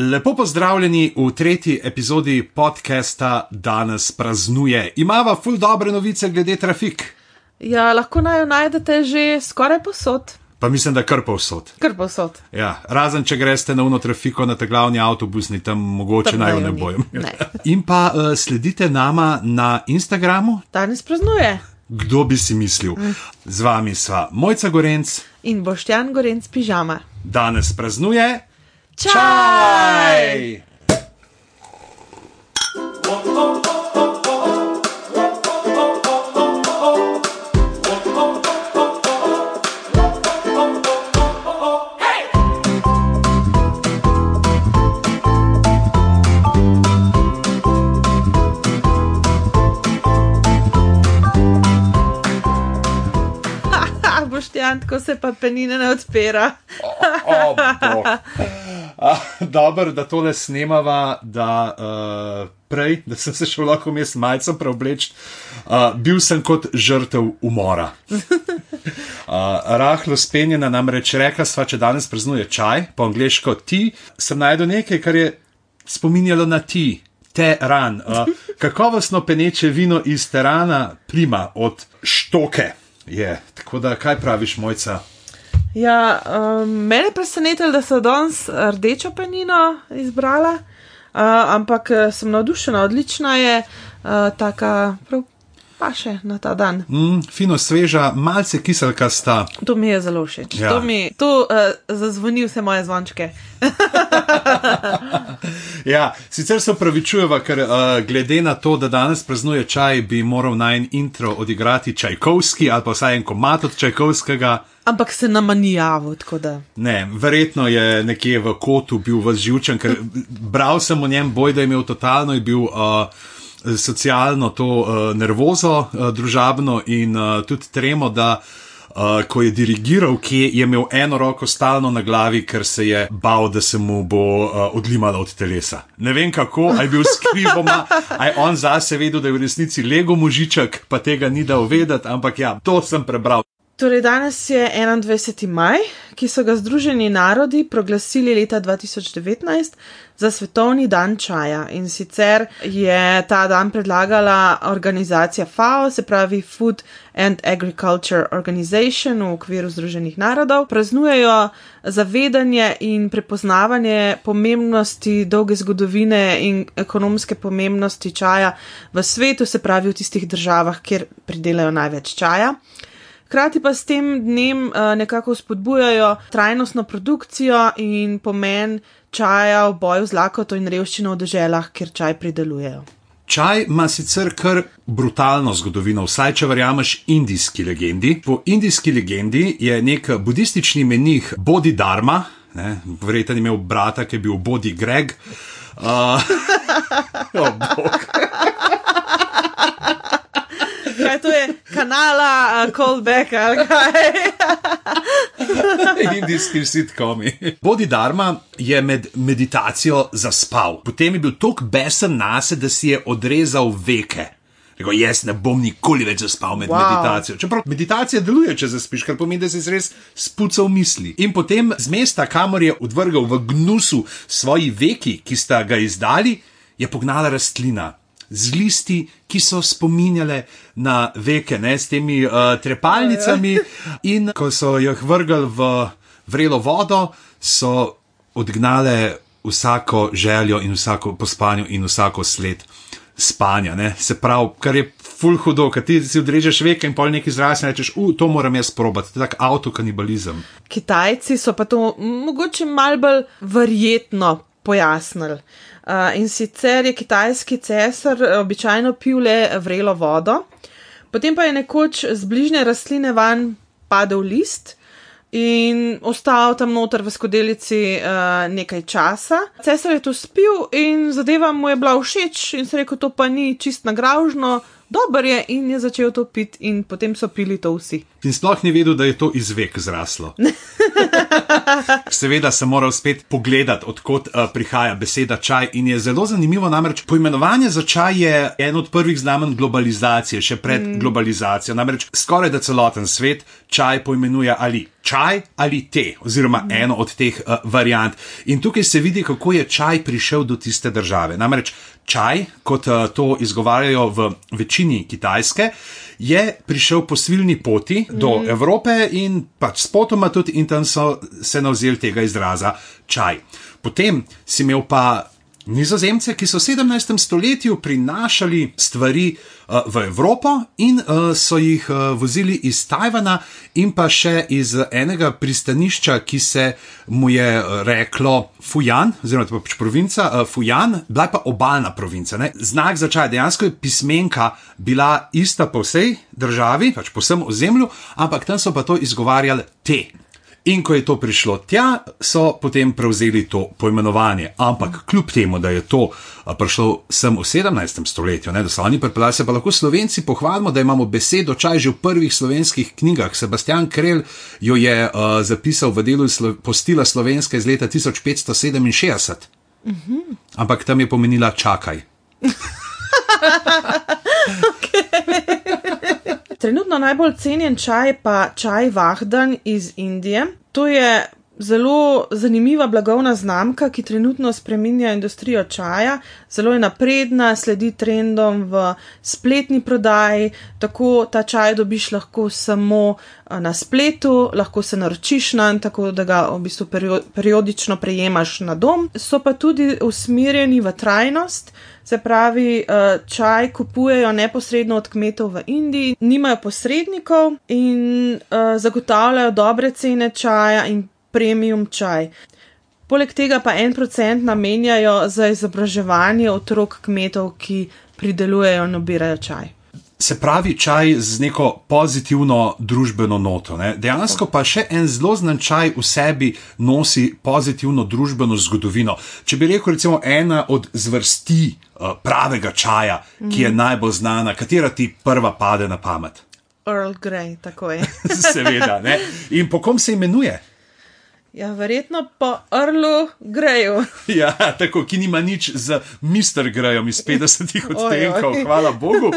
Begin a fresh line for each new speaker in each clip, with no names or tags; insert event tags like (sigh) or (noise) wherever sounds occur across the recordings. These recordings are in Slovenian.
Lepo pozdravljeni v tretji epizodi podcasta Danes praznuje. Imava ful dobre novice glede trafik.
Ja, lahko naj jo najdete že skoraj posod.
Pa mislim, da kar povsod.
Kar posod.
Ja, razen če greste na uno trafiko, na ta glavni avtobusni, tam mogoče naj jo ne bojo.
Ne. (laughs)
In pa uh, sledite nama na Instagramu.
Danes praznuje
Kdo bi si mislil? Z vami sva Mojca Gorenc,
in Boštjan Gorenc pižama.
danes praznuje.
Čaj! Ha, Tako se pa penine ne odpira.
Oh, bog. Ah, Dobro, da tole snemava, da uh, prej, da sem se šel lahko mest malce preobleči. Uh, bil sem kot žrtev umora. Uh, rahlo spenjena namreč rekla sva, če danes praznuje čaj, po angliško ti, sem najdel nekaj, kar je spominjalo na ti. Teran, uh, kakovostno peneče vino iz Terana, prima od štoke. Je. Tako da, kaj praviš, mojca?
Ja, um, mene je presenetilo, da so danes rdečo penino izbrala, uh, ampak eh, sem navdušena, odlična je, uh, taka prav paše na ta dan.
Mm, fino, sveža, malce kiselkasta.
To mi je zelo všeč.
Ja.
To mi to, uh, zazvoni vse moje zvončke. (laughs)
Ja, sicer se upravičujeva, ker uh, glede na to, da danes praznuje čaj, bi moral naj intro odigrati Čajkovski ali pa vsaj en komat od Čajkovskega.
Ampak se nama ni javil, tako da.
Ne, verjetno je nekje v kotu bil vzživčen, ker bral sem o njem boj, da je imel totalno, je bil uh, socialno to uh, nervozo, uh, družabno in uh, tudi tremo, da uh, ko je dirigiral, ki je imel eno roko stalno na glavi, ker se je bal, da se mu bo uh, odlimala od telesa. Ne vem kako, aj bil skrivoma, aj on zase vedel, da je v resnici lego možiček, pa tega ni dal vedeti, ampak ja, to sem prebral.
Torej, danes je 21. maj, ki so ga Združeni narodi proglasili leta 2019 za svetovni dan čaja. In sicer je ta dan predlagala organizacija FAO, se pravi Food and Agriculture Organization v okviru Združenih narodov. Praznujejo zavedanje in prepoznavanje pomembnosti dolge zgodovine in ekonomske pomembnosti čaja v svetu, se pravi v tistih državah, kjer pridelajo največ čaja. Hkrati pa s tem dnem uh, nekako spodbujajo trajnostno produkcijo in pomen čaja v boju z lakoto in revščino v deželah, kjer čaj pridelujejo.
Čaj ima sicer kar brutalno zgodovino, vsaj če verjameš indijski legendi. Po indijski legendi je nek budistični menih Bodhi Dharma, ne, verjetno je imel brata, ki je bil Bodhi Greg. (laughs) Uh, oh.
Kaj to je kanala, uh, callback ali kaj? (laughs)
Indijski sitkomi. Bodhi Dharma je med meditacijo zaspal, potem je bil tako besen nase, da si je odrezal veke. Rekel, jaz ne bom nikoli več zaspal med wow.
Wow.
meditacijo. Čeprav meditacija deluje, če zaspiš, kar pomeni, da si res spucal misli. In potem z mesta, kamor je odvrgal v gnusu svoji veki, ki sta ga izdali, je pognala rastlina. Z listi, ki so spominjale na veke, ne, s temi uh, trepalnicami, (laughs) in ko so jih vrgli v vrelo vodo, so odgnale vsako željo in vsako po spanju in vsako sled spanja. Ne. Se pravi, kar je ful hudo, ker ti si odrežeš veke in pol nekaj zraven in rečeš, uh, to moram jaz probati, to je tak avtokanibalizem.
Kitajci so pa to mogoče mal bolj verjetno pojasnili. Uh, in sicer je kitajski cesar običajno pil le vrelo vodo, potem pa je nekoč z bližnje rastline van padel list in ostal tam noter v skodelici uh, nekaj časa. Cesar je to spil in zadeva mu je bila všeč in se rekel, to pa ni čist nagražno, dober je in je začel to piti in potem so pili to vsi.
In sploh ni vedel, da je to iz vek zraslo. (laughs) Seveda sem moral spet pogledati, odkot uh, prihaja beseda čaj. In je zelo zanimivo, namreč poimenovanje za čaj je en od prvih znamenj globalizacije, še pred mm. globalizacijo. Namreč skoraj da celoten svet čaj poimenuje ali čaj ali te, oziroma eno od teh uh, variant. In tukaj se vidi, kako je čaj prišel do tiste države. Namreč čaj, kot uh, to izgovarjajo v večini Kitajske, je prišel po svilni poti do mm. Evrope in pač spotoma tudi, in tam so se navzeli tega izraza čaj. Potem si imel pa Nizozemce, ki so v 17. stoletju prinašali stvari uh, v Evropo in uh, so jih uh, vozili iz Tajvana in pa še iz enega pristanišča, ki se mu je reklo Fujan, oziroma pač provinca uh, Fujan, bila pa obaljna provinca. Ne? Znak za čaj, dejansko je pismenka bila ista po vsej državi, pač po vsem ozemlju, ampak tam so pa to izgovarjali te. In ko je to prišlo tja, so potem prevzeli to poimenovanje. Ampak kljub temu, da je to prišlo sem v 17. stoletju, ne, da so oni pripeljali, se pa lahko slovenci pohvalimo, da imamo besedo čaj že v prvih slovenskih knjigah. Sebastian Krel jo je uh, zapisal v delu slo postila slovenske iz leta 1567. Uh -huh. Ampak tam je pomenila čakaj. (laughs)
Trenutno najbolj cenjen čaj je pa čaj Vahdan iz Indije. To je zelo zanimiva blagovna znamka, ki trenutno spreminja industrijo čaja. Zelo je napredna, sledi trendom v spletni prodaji, tako ta čaj dobiš lahko samo na spletu, lahko se naročiš na en, tako da ga v bistvu periodično prejemaš na dom. So pa tudi usmerjeni v trajnost. Se pravi, eh, čaj kupujejo neposredno od kmetov v Indiji, nimajo posrednikov in uh, zagotavljajo dobre cene čaja in premium čaj. Poleg tega pa en procent namenjajo za izobraževanje otrok kmetov, ki pridelujejo in obirajo čaj
se pravi čaj z neko pozitivno družbeno noto. Ne? Dejansko pa še en zelo znan čaj v sebi nosi pozitivno družbeno zgodovino. Če bi rekel, recimo, ena od zvrsti uh, pravega čaja, ki je mm. najbolj znana, katera ti prva pade na pamet?
Earl Grey, tako je. (laughs)
Seveda. Ne? In po kom se imenuje?
Ja, verjetno po Arlu Greju. (laughs)
Ja, tako, ki nima nič z Mr. Grejom iz 50-ih odtenkov, hvala Bogu.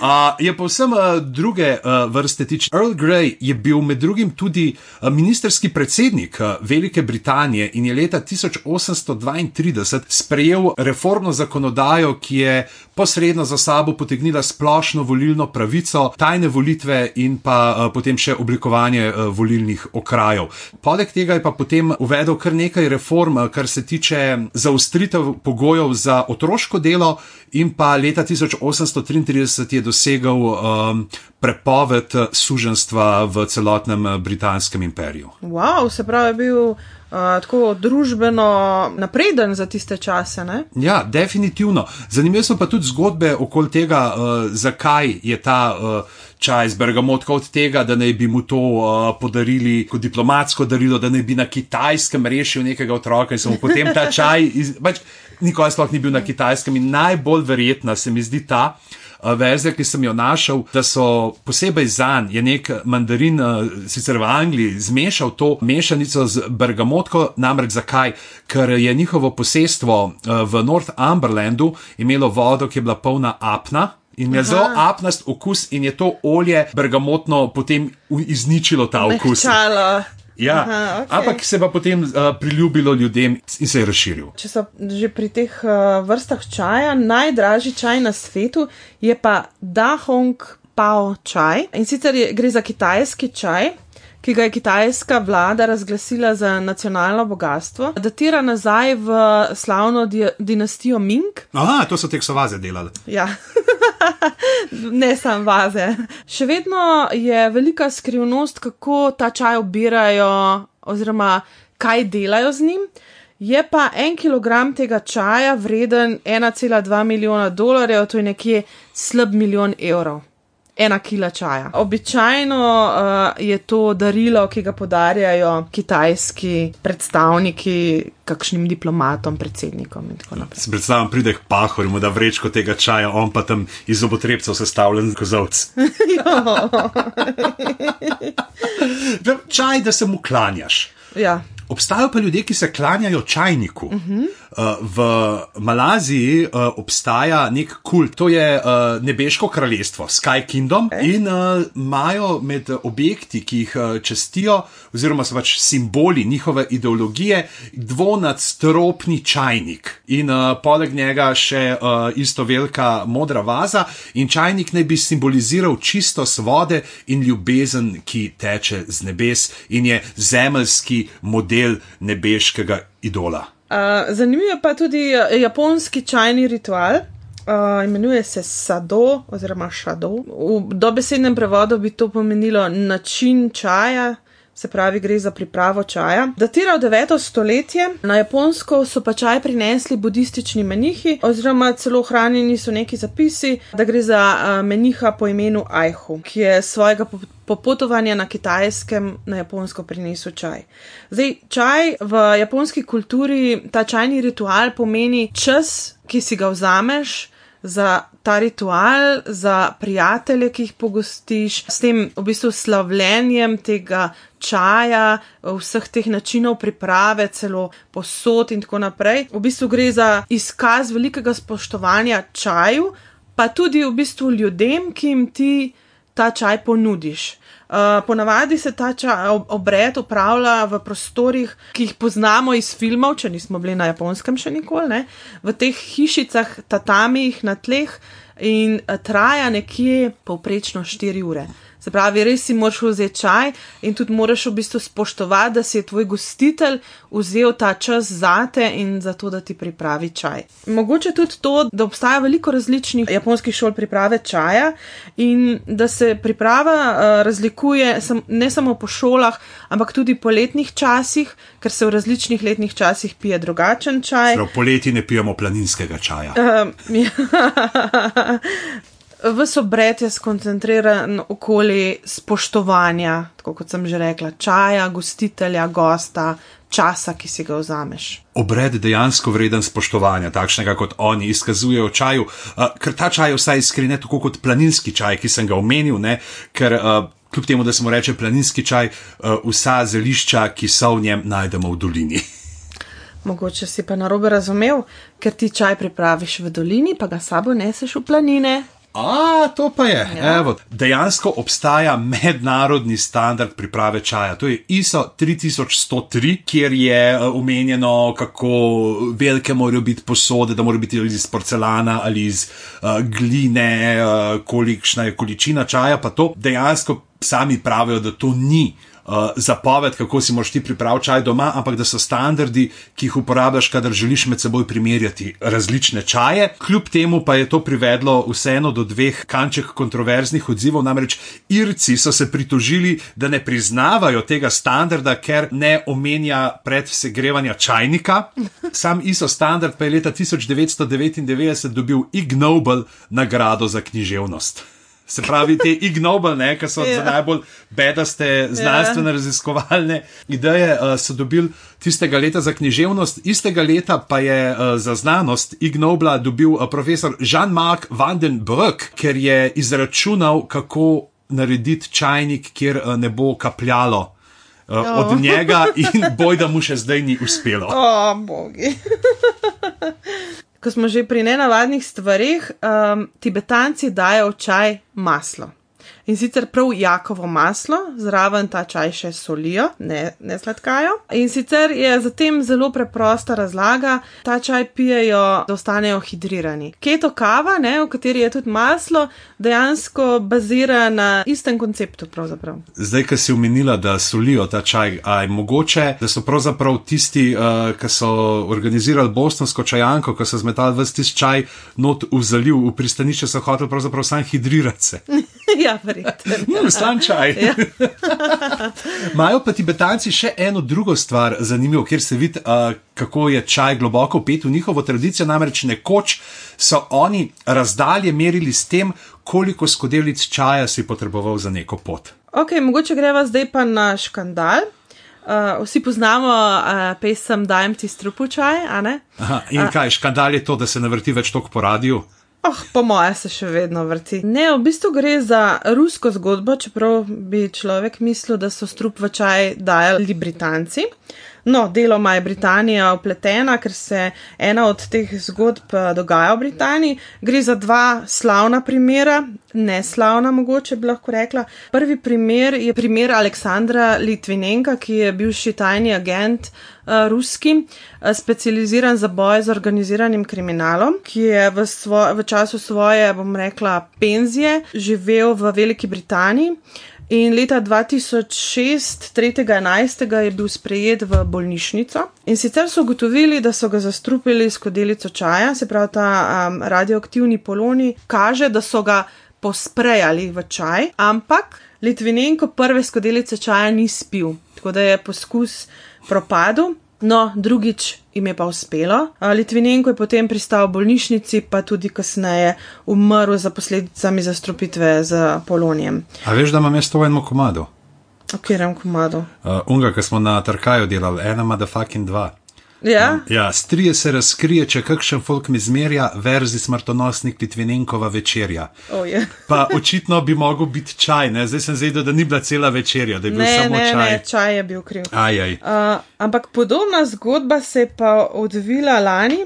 A, je pa vsem druge a, vrste tič. Earl Grey je bil med drugim tudi a, ministerski predsednik a, Velike Britanije in je leta 1832 sprejel reformno zakonodajo, ki je posredno za sabo potegnila splošno volilno pravico, tajne volitve in pa a, potem še oblikovanje a, volilnih okrajev. Poleg tega je pa potem uvedel kar nekaj reform, kar se tiče zaustritev pogojev za otroško delo, in pa leta 1833 je dosegel um, prepoved suženstva v celotnem britanskem imperiju.
Wow, se pravi, je bil. Uh, tako družbeno napreden za tiste čase. Ne?
Ja, definitivno. Zanimive so pa tudi zgodbe okoli tega, uh, zakaj je ta uh, čaj iz Bergamotka od tega, da naj bi mu to uh, podarili kot diplomatsko darilo, da naj bi na kitajskem rešil nekega otroka in se mu potem ta čaj, iz, pač nikoli sploh ni bil na kitajskem in najbolj verjetna se mi zdi ta. Verzija, ki sem jo našel, da so posebej za njega, je nek mandarin, sicer v Angliji, zmešal to mešanico z bergamotko. Namreč zakaj? Ker je njihovo posestvo v Northumberlandu imelo vodo, ki je bila polna apna, In je zelo apnast okus, in je to olje bergamotno potem izničilo ta okus.
Mehčalo.
Ja, Aha, okay. ampak se pa potem uh, priljubilo ljudem in se je razširil.
Če so že pri teh uh, vrstah čaja, najdražji čaj na svetu je pa Dahong Pao čaj. In sicer je, gre za kitajski čaj, ki ga je kitajska vlada razglasila za nacionalno bogatstvo, datira nazaj v slavno di dinastijo Ming.
Aha, to so te ksovaze delali.
Ja. (laughs) ne samo vaze. Še vedno je velika skrivnost, kako ta čaj obirajo, oziroma kaj delajo z njim. Je pa en kilogram tega čaja vreden 1,2 milijona dolarjev, to je nekje slab milijon evrov ena kila čaja. Običajno uh, je to darilo, ki ga podarjajo kitajski predstavniki kakšnim diplomatom, predsednikom in tako naprej.
Se predstavljam, pride k pahorju, da vrečko tega čaja, on pa tam iz obotrebcev sestavljen kozovc. (laughs) (laughs) Čaj, da se mu klanjaš.
Ja.
Obstajajo pa ljudje, ki se klanjajo čajniku. Uh -huh. V Malaziji uh, obstaja nek kult, to je uh, nebeško kraljestvo, Sky Kingdom, okay. in imajo uh, med objekti, ki jih uh, čestijo, oziroma so pač simboli njihove ideologije, dvonadstropni čajnik in uh, poleg njega še uh, isto velika modra vaza, in čajnik naj bi simboliziral čistost vode in ljubezen, ki teče z nebes in je zemeljski model nebeškega idola.
Uh, zanimiv je pa tudi japonski čajni ritual. Uh, imenuje se sado oziroma šado. V dobesednem prevodu bi to pomenilo način čaja, se pravi, gre za pripravo čaja. Datira v 9. stoletje, na Japonsko so pa čaj prinesli budistični menihi, oziroma celo hranjeni so neki zapisi, da gre za meniha po imenu Aihu, ki je svojega popotovanja na kitajskem na Japonsko prinesel čaj. Zdaj, čaj v japonski kulturi, ta čajni ritual pomeni čas, ki si ga vzameš za ta ritual, za prijatelje, ki jih pogostiš, s tem v bistvu slavljenjem tega čaja, vseh teh načinov priprave, celo posod in tako naprej. V bistvu gre za izkaz velikega spoštovanja čaju, pa tudi v bistvu ljudem, ki jim ti ta čaj ponudiš. Uh, ponavadi se ta ča, obred upravlja v prostorih, ki jih poznamo iz filmov, če nismo bili na japonskem še nikoli, ne? v teh hišicah, tatamih na tleh in uh, traja nekje povprečno 4 ure. Se pravi, res si moraš vzeti čaj in tudi moraš v bistvu spoštovati, da si je tvoj gostitelj vzel ta čas zate in za to, da ti pripravi čaj. Mogoče tudi to, da obstaja veliko različnih japonskih šol priprave čaja in da se priprava uh, razlikuje sam, ne samo po šolah, ampak tudi po letnih časih, ker se v različnih letnih časih pije drugačen čaj.
Prav, poleti ne pijemo planinskega čaja.
Uh, (laughs) ja. Vse obred je skoncentriran okoli spoštovanja, tako kot sem že rekla, čaja, gostitelja, gosta, časa, ki si ga vzameš.
Obred dejansko vreden spoštovanja, takšnega kot oni izkazujejo čaju, uh, ker ta čaj je vsaj iskren, tako kot planinski čaj, ki sem ga omenil, ne? ker uh, kljub temu, da smo reče planinski čaj, uh, vsa zelišča, ki so v njem, najdemo v dolini.
Mogoče si pa narobe razumel, ker ti čaj pripraviš v dolini, pa ga sabo neseš v planine.
A, to pa je. Ja. Evo, dejansko obstaja mednarodni standard priprave čaja. To je ISO 3103, kjer je omenjeno, uh, kako velike morajo biti posode, da morajo biti iz porcelana ali iz uh, gline, uh, kolikšna je količina čaja. Pa to dejansko sami pravijo, da to ni zapoved, kako si moraš ti pripraviti čaj doma, ampak da so standardi, ki jih uporabljaš, kadar želiš med seboj primerjati različne čaje. Kljub temu pa je to privedlo vseeno do dveh kanček kontroverznih odzivov. Namreč Irci so se pritožili, da ne priznavajo tega standarda, ker ne omenja predsegrevanja čajnika. Sam ISO standard pa je leta 1999 dobil Ig Nobel nagrado za književnost. Se pravi, te ignobalne, ki so ja. najbolj bedaste znanstvene ja. raziskovalne ideje, uh, so dobili tistega leta za književnost, istega leta pa je uh, za znanost ignobla dobil uh, profesor Jean-Marc Vandenberg, ker je izračunal, kako narediti čajnik, kjer uh, ne bo kapljalo. Uh, oh. Od njega in boj, da mu še zdaj ni uspelo. (laughs)
O, oh, bogi ko smo že pri nenavadnih stvarih, um, tibetanci dajo v čaj maslo in sicer prav jakovo maslo, zraven ta čaj še solijo, ne, ne sladkajo. In sicer je zatem zelo preprosta razlaga, ta čaj pijejo, da ostanejo hidrirani. Keto kava, ne, v kateri je tudi maslo, dejansko bazira na istem konceptu. Pravzaprav.
Zdaj, ki si umenila, da solijo ta čaj, aj mogoče, da so pravzaprav tisti, uh, ki so organizirali bostonsko čajanko, ko so zmetali vse tisti čaj not v zaliv, v pristanišče so hoteli pravzaprav sam hidrirati se. (laughs)
ja, verjetno.
No, slan čaj. Ja. (laughs) Imajo pa tibetanci še eno drugo stvar zanimivo, kjer se vidi, uh, kako je čaj globoko pet v njihovo tradicijo. Namreč nekoč so oni razdalje merili s tem, koliko skodelic čaja si potreboval za neko pot.
Ok, mogoče greva zdaj pa na škandal. Uh, vsi poznamo uh, pesem Dajem ti strupu čaj, a ne?
Aha, in uh, kaj, škandal je to, da se ne vrti več toliko po radiju?
Oh, po moje se še vedno vrti. Ne, v bistvu gre za rusko zgodbo, čeprav bi človek mislil, da so strup v čaj dajali Britanci. No, deloma je Britanija upletena, ker se ena od teh zgodb eh, dogaja v Britaniji. Gre za dva slavna primera, ne slavna, mogoče bi lahko rekla. Prvi primer je primer Aleksandra Litvinenka, ki je bivši tajni agent uh, ruski, uh, specializiran za boj z organiziranim kriminalom, ki je v, svo, v času svoje, bom rekla, penzije živel v Veliki Britaniji. In leta 2006, 3.11., je bil sprejet v bolnišnico. In sicer so ugotovili, da so ga zastrupili s kodelico čaja, se pravi, ta um, radioaktivni poloni kaže, da so ga posprejali v čaj, ampak Litvinenko prve skodelice čaja ni spil, tako da je poskus propadel. No, drugič jim je pa uspelo. Litvinenko je potem pristal v bolnišnici, pa tudi kasneje umrl za posledicami zastrupitve z polonijem.
A veš, da imam jaz to v enem komadu?
V katerem komadu?
Uh, unga, ki smo na Tarkaju delali, ena ima da fucking dva.
Ja,
Ja, strije se razkrije, če kakšen folk mi zmerja, verzi smrtonosnik Litvinenkova večerja.
oh, je.
Pa očitno bi mogel biti čaj, ne? zdaj sem zvedel, da ni bila cela večerja, da je bil
Ne,
samo
ne,
čaj.
ne, čaj je bil kriv.
Ajaj.
Uh, ampak podobna zgodba se je pa odvila lani,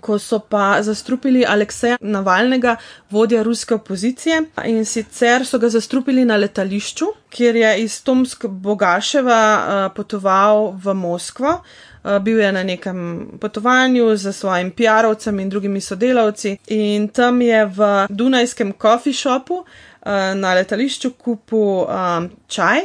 ko so pa zastrupili Alekseja Navalnega, vodja ruske opozicije. In sicer so ga zastrupili na letališču, kjer je iz Tomsk Bogaševa uh, potoval v Moskvo. Uh, bil je na nekem potovanju z svojim PR-ovcem in drugimi sodelavci, in tam je v Dunajskem coffee shopu uh, na letališču kupil um, čaj,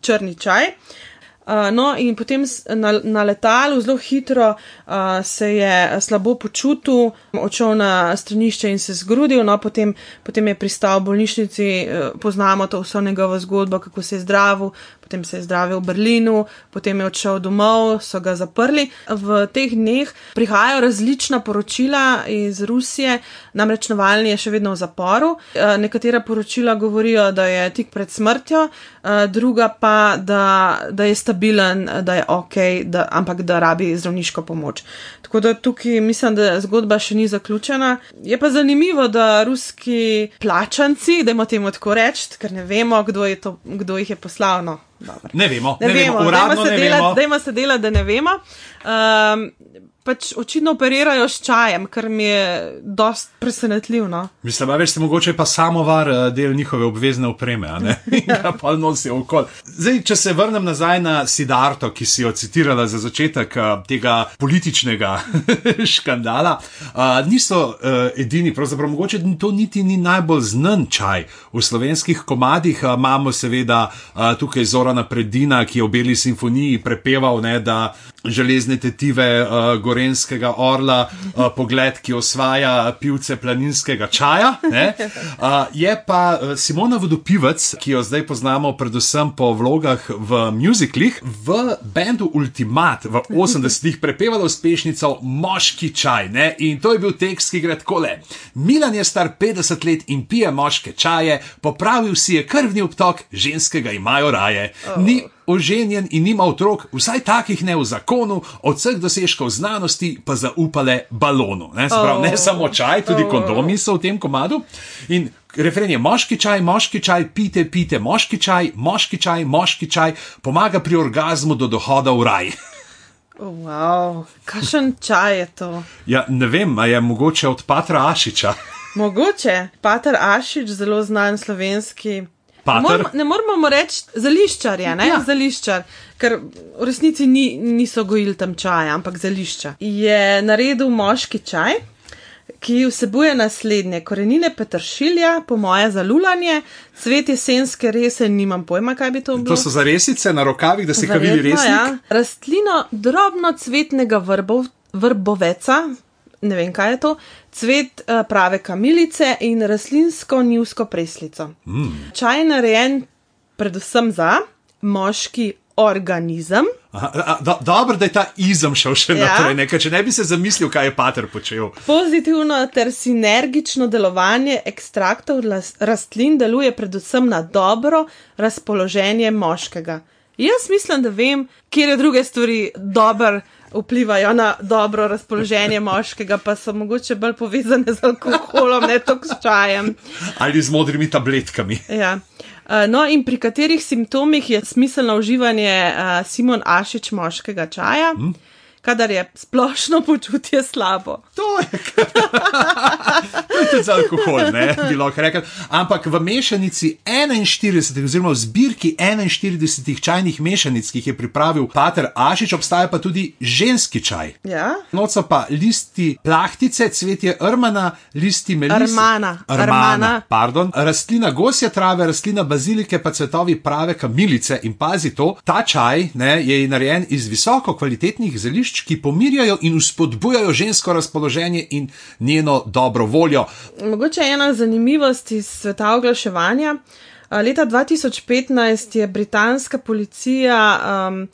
črni čaj. Uh, no, in potem na, na letalu zelo hitro uh, se je slabo počutil, odšel na stranišče in se zgrudil, no, potem, potem je pristal v bolnišnici, uh, poznamo to vso njegovo zgodbo, kako se je zdravil, potem se je zdravil v Berlinu, potem je odšel domov, so ga zaprli. V teh dneh prihajajo različna poročila iz Rusije, namreč Navalni je še vedno v zaporu. Nekatera poročila govorijo, da je tik pred smrtjo, druga pa, da, da je stabilen, da je ok, da, ampak da rabi zdravniško pomoč. Tako da tukaj mislim, da zgodba še ni zaključena. Je pa zanimivo, da ruski plačanci, da imamo temu tako reči, ker ne vemo, kdo, to, kdo jih je poslal. No, dobro.
Ne vemo,
Ne,
ne,
ne
vemo,
vemo,
uradno
dajmo se,
ne
delati,
vemo.
dajmo se delati, da ne vemo. Um, pač očitno operirajo s čajem, kar mi je dost presenetljivo. No?
Mislim, a veš, se mogoče pa samovar eh, del njihove obvezne opreme, a ne? (laughs) Ga pa nosijo okol. Zdaj, če se vrnem nazaj na Sidarto, ki si jo citirala za začetek eh, tega političnega (laughs) škandala, eh, niso eh, edini, pravzaprav mogoče to niti ni najbolj znan čaj. V slovenskih komadih eh, imamo seveda eh, tukaj Zorana Predina, ki je v Beli simfoniji prepeval, ne, da železne tetive uh, Gorenskega orla, uh, pogled, ki osvaja pivce planinskega čaja. ne. Uh, (laughs) je pa Simona Vodopivec, ki jo zdaj poznamo predvsem po vlogah v muziklih, v bendu Ultimat v 80-ih prepevala uspešnico Moški čaj. Ne? In to je bil tekst, ki gre takole. Milan je star 50 let in pije moške čaje, popravil si je krvni obtok, ženskega imajo raje. Ni oženjen in nima otrok, vsaj takih ne v zakonu, od vseh dosežkov znanosti pa zaupale balonu. Ne, Se pravi, ne
Oh.
samo čaj, tudi
Oh.
kondomi so v tem komadu. In refren je moški čaj, moški čaj, pite, pite, moški čaj, moški čaj, moški čaj, pomaga pri orgazmu do dohoda v raj.
Oh, wow, kakšen čaj je to?
Ja, ne vem, a je mogoče od Patra Ašiča.
Mogoče, Pater Ašič, zelo znan slovenski.
Pater?
Ne moramo- Ne moramo reči zališčar, je, ne? Ja. Zališčar, ker v resnici ni, niso gojili tam čaja, ampak zališča. Je naredil moški čaj, ki vsebuje naslednje: korenine petršilja, po moje za lulanje, cvet jesenske rese, nimam pojma, kaj bi to bilo.
To so za resice na rokavih, da si kavili
Verjetno,
resnik.
Ja. Rastlino drobno cvetnega vrbov, vrboveca, ne vem kaj je to, cvet uh, prave kamilice in rastlinsko njivsko preslico. Mm. Čaj je narejen predvsem za moški organizem.
Aha, a, do, dobro, da je ta izem šel še
Ja.
naprej, nekaj, če ne bi se zamislil, kaj je Pater počel.
Pozitivno ter sinergično delovanje ekstraktov las- rastlin deluje predvsem na dobro razpoloženje moškega. Jaz mislim, da vem, kje druge stvari dobro vplivajo na dobro razpoloženje moškega, pa so mogoče bolj povezane z alkoholom, ne toliko s čajem.
Ali z modrimi tabletkami.
Ja. Uh, no, in pri katerih simptomih je smiselno uživanje uh, Simon Ašič moškega čaja? Hmm? Kadar je splošno počutje slabo.
To je, (laughs) to je tudi za alkohol, ne bi lahko rekel. Ampak v mešanici 41, oziroma v zbirki 41 čajnih mešanic, ki jih je pripravil Pater Ašič, obstaja pa tudi ženski čaj.
Ja?
Noco pa listi plahtice, cvetje rmana, listi melisa.
Rmana.
Rmana. Pardon. Rastlina gosje trave, rastlina bazilike, pa cvetovi prave kamilice. In pazi to, ta čaj ne, je narejen iz visoko kvalitetnih zelišč stališč, ki pomirjajo in uspodbujajo žensko razpoloženje in njeno dobro voljo.
Mogoče ena zanimivost iz sveta oglaševanja. Leta 2015 je britanska policija um,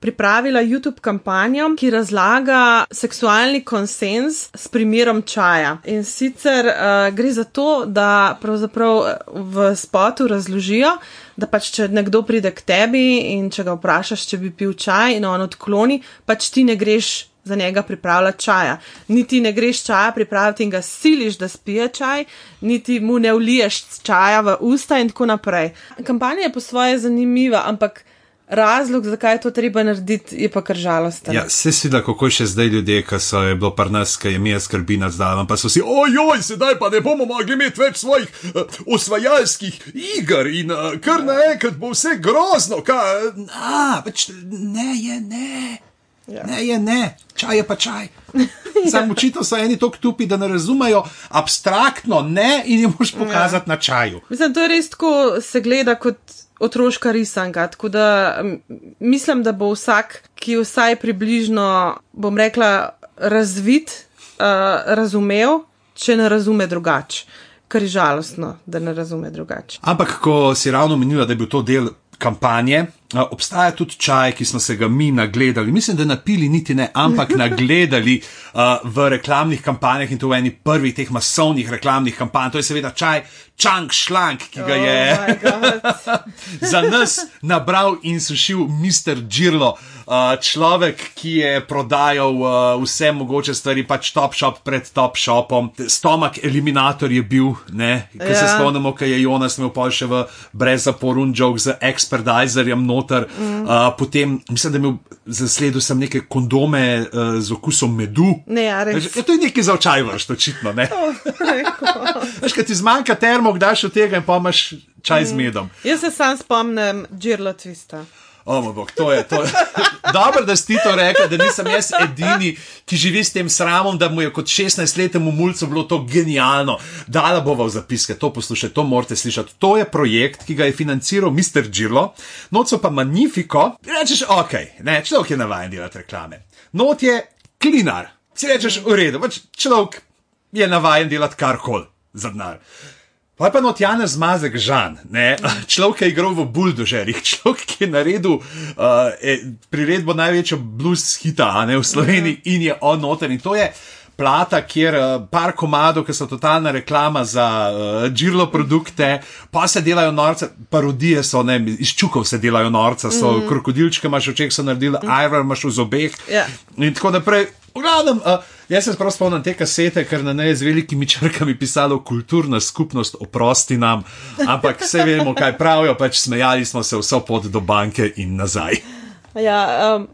pripravila YouTube kampanjo, ki razlaga seksualni konsens s primerom čaja. In sicer uh, gre za to, da pravzaprav v spotu razložijo, da pač če nekdo pride k tebi in če ga vprašaš, če bi pil čaj in on odkloni, pač ti ne greš. Za njega pripravljati čaja. Niti ne greš čaja pripraviti in ga siliš, da spije čaj, niti mu ne vliješ čaja v usta, in tako naprej. Kampanja je po svoje zanimiva, ampak razlog, zakaj je to treba narediti, je pa kar žalosten.
Ja, se si da, kako še zdaj ljudje, ki so je bilo par nas, ki je mi skrbi nad zdalom, pa so si, ojoj, sedaj pa ne bomo mogli imeti več svojih uh, osvajalskih iger in uh, kar naenkrat bo vse grozno, kaj. A, pač ne je ne. Ja. Ne je ne, čaj je pa čaj. (laughs) Sam učitelj so eni tako tupi, da ne razumejo abstraktno ne in jim moš pokazati ja. na čaju.
Mislim, to je res tako se gleda kot otroška risanka. Tako da mislim, da bo vsak, ki vsaj približno, bom rekla, razvit, uh, razumel, če ne razume drugače. Kar je žalostno, da ne razume drugače.
Ampak, ko si ravno menila, da je bil to del kampanje. Obstaja tudi čaj, ki smo se ga mi nagledali, mislim, da napili niti ne, ampak (laughs) nagledali uh, v reklamnih kampanjah in to v eni prvih teh masovnih reklamnih kampanj. To je seveda čaj Chang Schlank, ki ga je
oh (laughs)
za nas nabral in sušil Mr. Džirlo. Uh, človek, ki je prodajal uh, vse mogoče stvari, pač top shop pred top shopom. Stomak eliminator je bil, ki ja. se spomnimo, kaj je Jonas imel pa še v brezaporun jog z expertizerjem noter. Mm. Uh, potem mislim, da je imel zasledil sem neke kondome uh, z okusom medu.
Ne, ja, res.
Ja, to je nekaj za očaj vrš, očitno. (laughs) Veš, kaj ti zmanjka termo, kdaj še tega in pa imaš čaj mm. z medom.
Jaz se sam spomnim Džirlo Twista.
Oh, bog, to je to. (laughs) Dobro, da si to rekel, da nisem jaz edini, ki živi s tem sramom, da mu je kot 16-letnemu mulcu bilo to genialno. Dala bova v zapiske, to poslušajte, to morate slišati. To je projekt, ki ga je financiral Mr. Džirlo, noco pa Magnifico. Rečeš, ok, ne, človek je navaden delati reklame. Not je klinar. Si rečeš, v redu, pač človek je navaden delati karkoli za denar. Pa je pa not Janez Mazek Žan, ne? (laughs) človek, ki je igral v Buldožerih, (laughs) človek, ki je naredil uh, priredbo največjo blues hita ne, v Sloveniji ja. in je on noter. In to je plata, kjer uh, par komadov, ki so totalna reklama za uh, džirlo produkte, pa se delajo norce, parodije so, ne, iz čukov se delajo norce, so mm -hmm. krokodilčke, imaš oček, so naredili, mm -hmm. ajvar imaš v zobeh.
Yeah.
Ja. In tako naprej. Gledam, uh, jaz se prav spomnim te kasete, ker na njej z velikimi črkami pisalo kulturna skupnost, oprosti nam, ampak vse vemo, kaj pravijo, pač smejali smo se vso pot do banke in nazaj.
Ja, um,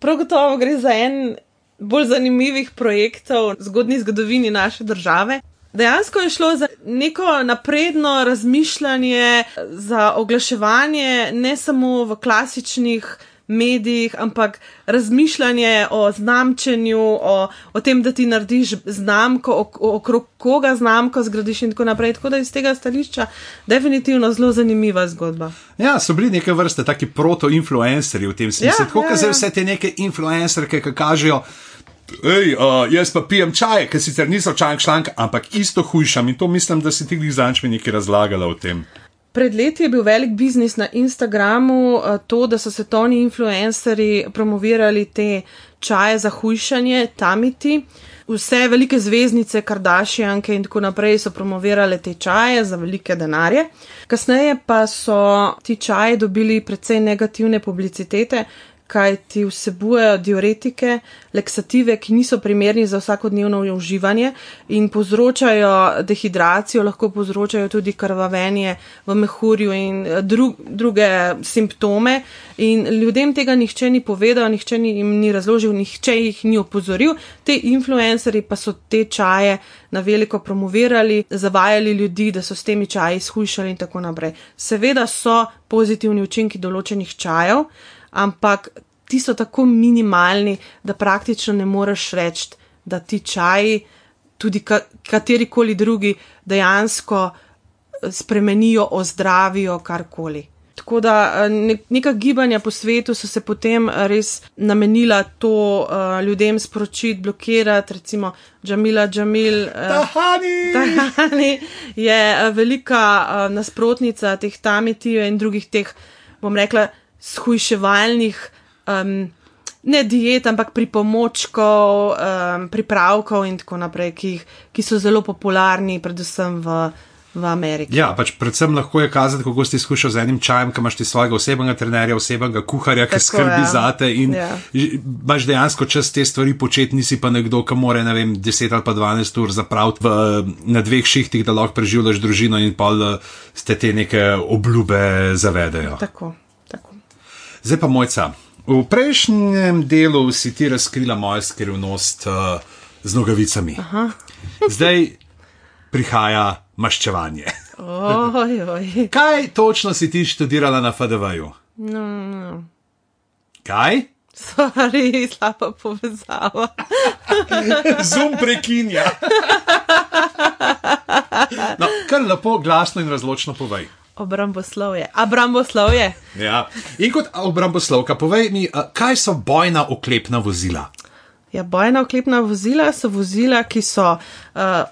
prav gotovo gre za en bolj zanimivih projektov v zgodni zgodovini naše države. Dejansko je šlo za neko napredno razmišljanje, za oglaševanje ne samo v klasičnih medijih, ampak razmišljanje o znamčenju, o, o tem, da ti narediš znamko, okrog koga znamko zgradiš in tako naprej. Tako da iz tega stališča definitivno zelo zanimiva zgodba.
Ja, so bili neke vrste taki proto-influencerji v tem smislu. Ja, tako ja, ja. vse te neke influencerke, ki kažejo. Ej, uh, jaz pa pijem čaj, ki sicer niso čaj šlank, ampak isto hujšam in to mislim, da si ti glizančmi nekaj razlagala o tem.
Pred leti je bil velik biznis na Instagramu, eh, to, da so svetovni influencerji promovirali te čaje za hujšanje, tamiti. Vse velike zvezdnice, Kardashianke in tako naprej so promovirale te čaje za velike denarje. Kasneje pa so ti čaji dobili precej negativne publicitete, kaj ti vsebujejo diuretike, leksative, ki niso primerni za vsakodnevno uživanje in povzročajo dehidracijo, lahko povzročajo tudi krvavenje v mehurju in eh, dru druge simptome. In ljudem tega nihče ni povedal, nihče ni jim ni razložil, nihče jih ni opozoril. Te influencerji pa so te čaje na veliko promovirali, zavajali ljudi, da so s temi čaji izhujšali in tako naprej. Seveda so pozitivni učinki določenih čajev, ampak ti so tako minimalni, da praktično ne moreš reči, da ti čaji, tudi ka katerikoli drugi, dejansko eh, spremenijo, ozdravijo karkoli. Tako da eh, neka gibanja po svetu so se potem res namenila to uh, ljudem sporočiti, blokirati, recimo Džamila Džamil. Uh,
Tahani!
Tahani je velika uh, nasprotnica teh tamitijev in drugih teh, bom rekla, shujševalnih, um, ne diet, ampak pripomočkov, um, pripravkov in tako naprej, ki, ki so zelo popularni, predvsem v. V Ameriki.
Ja, pač predvsem lahko je kazati, kako si izkušal z enim čajem, ki imaš ti svojega osebnega trenerja, osebnega kuharja, ki Tako, skrbi ja. za te in ja. imaš dejansko čas te stvari početi, nisi pa nekdo, ki more, ne vem, 10 ali pa 12 ur zapraviti na dveh šihtih, da lahko preživljaš družino in pa ste te neke obljube zavedajo.
Tako.
Zdaj pa mojca. V prejšnjem delu si ti razkrila mojo skrivnost uh, z nogavicami. Aha. (laughs) Zdaj prihaja maščevanje.
Oj, oj.
Kaj točno si ti študirala na FDV-ju?
No, no.
Kaj?
Sorry, slaba povezava. (laughs)
Zum prekinja. (laughs) No, kar lepo, glasno in razločno povej.
Obramboslovje. Obramboslovje.
Ja. In kot obramboslovka, povej mi, kaj so bojna oklepna vozila?
Ja, bojna oklepna vozila so vozila, ki so. Uh,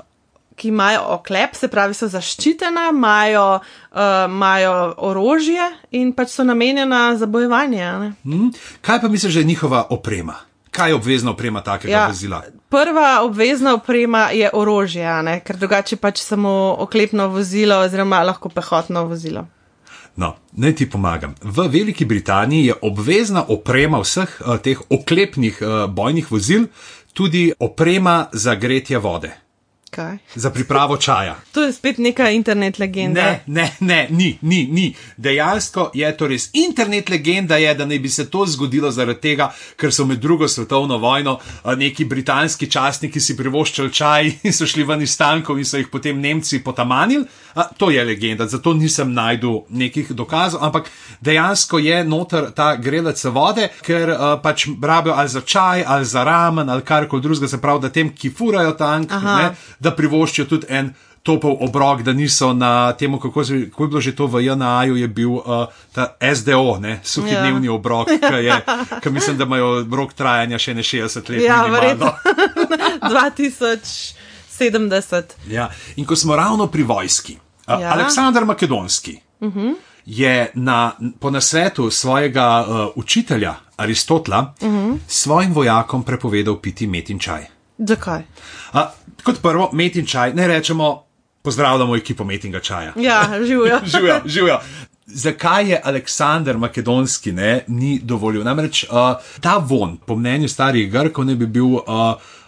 Ki imajo oklep, se pravi, so zaščitena, imajo, uh, imajo orožje in pač so namenjena za bojevanje.
Hmm. Kaj pa misliš, da je njihova oprema? Kaj je obvezna oprema takega ja, vozila?
Prva obvezna oprema je orožje, ker drugače pač samo oklepno vozilo, oziroma lahko pehotno vozilo.
No, naj ti pomagam. V Veliki Britaniji je obvezna oprema vseh uh, teh oklepnih uh, bojnih vozil tudi oprema za gretje vode.
Kaj?
Za pripravo čaja.
To je spet neka internet legenda.
Ne, ne, ne, ni, ni, ni. Dejansko je to res internet legenda, je, da naj bi se to zgodilo zaradi tega, ker so med drugo svetovno vojno neki britanski častniki si privoščali čaj (laughs) in so šli ven iz tankov in so jih potem Nemci potamanili. To je legenda, zato nisem najdel nekih dokazov, ampak dejansko je noter ta grelec vode, ker pač rabijo ali za čaj, ali za ramen, ali karkoli drugega, se pravi, da tem, ki furajo tank, ne, da privoščijo tudi en topel obrok, da niso na tem, kako, kako je bilo že to v JNA-ju, je bil uh, ta SDO, ne, suhi ja. dnevni obrok, ki mislim, da imajo rok trajanja še ne 60 let.
Ja, verjetno. (laughs) 2070.
Ja, in ko smo ravno pri vojski, uh, ja. Aleksandr Makedonski. Uh mhm. -huh. Je na, po nasvetu svojega uh, učitelja Aristotela uh mhm. -huh. svojim vojakom prepovedal piti metin čaj.
Zakaj?
Kot prvo, metin čaj, ne rečemo, pozdravljamo ekipo metinga čaja.
Ja, živijo. (laughs)
živijo, živijo. Zakaj je Aleksandr Makedonski ne, ni dovolil? Namreč uh, ta von, po mnenju starih Grkov, ne bi bil. Uh,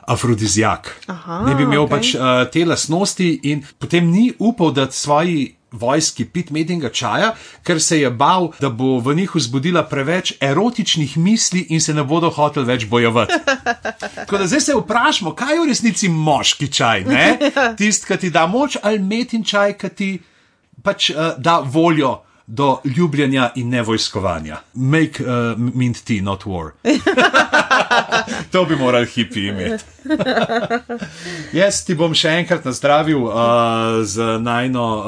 Afrodizijak. Aha, ne bi imel okay. pač uh, te lastnosti, in potem ni upal, da svoji vojski pit medinga čaja, ker se je bal, da bo v njih vzbudila preveč erotičnih misli in se ne bodo hoteli več bojevati. (laughs) Tako da zdaj se vprašamo, kaj je v resnici moški čaj, (laughs) tisti, ki ti da moč, ali metin čaj, ki ti pač uh, da voljo do ljubljenja in nevojskovanja. Make uh, mint tea, not war. (laughs) to bi morali hipi imeti. (laughs) Jaz ti bom še enkrat nazdravil uh, z najno uh,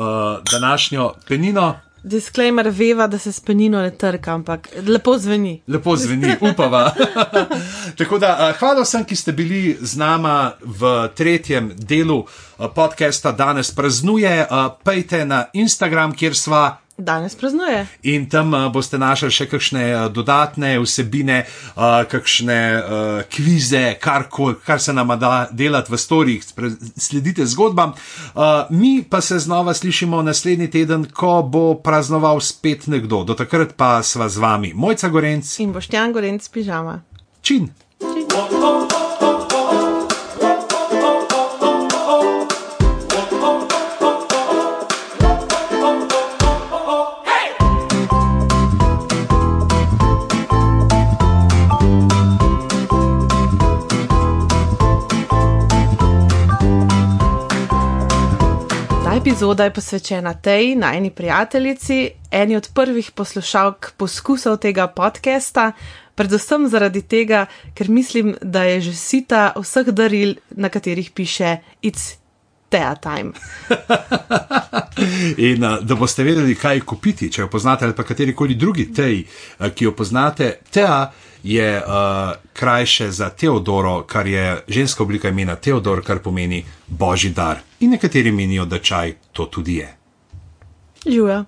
današnjo penino.
Disclaimer veva, da se s penino ne trka, ampak lepo zveni.
Lepo zveni, upava. (laughs) Tako da, uh, hvala vsem, ki ste bili z nama v tretjem delu uh, podcasta danes praznuje. Uh, pejte na Instagram, kjer sva
danes praznuje.
In tam uh, boste našli še kakšne uh, dodatne vsebine, uh, kakšne uh, kvize, kar, kar se nam da delati v storjih, sledite zgodbam. Uh, mi pa se znova slišimo naslednji teden, ko bo praznoval spet nekdo. Do takrat pa sva z vami, Mojca Gorenc
in Boštjan Gorenc, pižama.
Čin. Čin.
Epizoda je posvečena tej najni prijateljici, eni od prvih poslušalk poskusov tega podcasta, predvsem zaradi tega, ker mislim, da je že sita vseh daril, na katerih piše It's Tea Time. (laughs)
In da boste vedeli, kaj kupiti, če jo poznate ali pa katerikoli drugi tej, ki jo poznate, Tea je uh, krajše za Teodoro, kar je ženska oblika imena Teodor, kar pomeni božji dar. In nekateri menijo, da čaj to tudi je.
Živijo.